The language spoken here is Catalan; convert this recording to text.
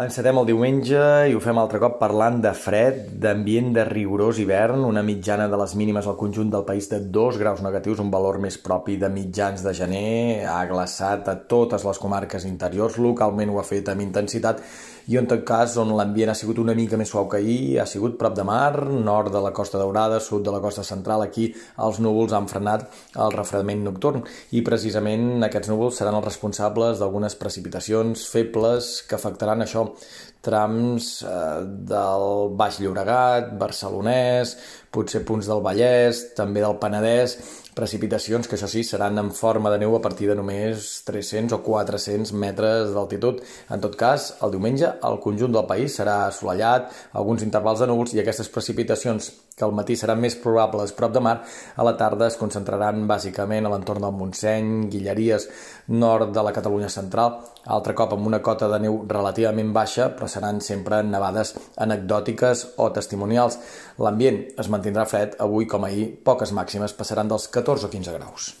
Encetem el diumenge i ho fem altre cop parlant de fred, d'ambient de rigorós hivern, una mitjana de les mínimes al conjunt del país de 2 graus negatius, un valor més propi de mitjans de gener, ha glaçat a totes les comarques interiors, localment ho ha fet amb intensitat i en tot cas on l'ambient ha sigut una mica més suau que ahir, ha sigut prop de mar, nord de la Costa Daurada, sud de la Costa Central, aquí els núvols han frenat el refredament nocturn. I precisament aquests núvols seran els responsables d'algunes precipitacions febles que afectaran això. Trams eh, del Baix Llobregat, Barcelonès, potser punts del Vallès, també del Penedès, precipitacions que això sí seran en forma de neu a partir de només 300 o 400 metres d'altitud. En tot cas, el diumenge el conjunt del país serà assolellat, alguns intervals de núvols i aquestes precipitacions que al matí seran més probables prop de mar, a la tarda es concentraran bàsicament a l'entorn del Montseny, Guilleries, nord de la Catalunya central, altre cop amb una cota de neu relativament baixa, però seran sempre nevades anecdòtiques o testimonials. L'ambient es mantindrà fred, avui com ahir, poques màximes passaran dels 14 o 15 graus.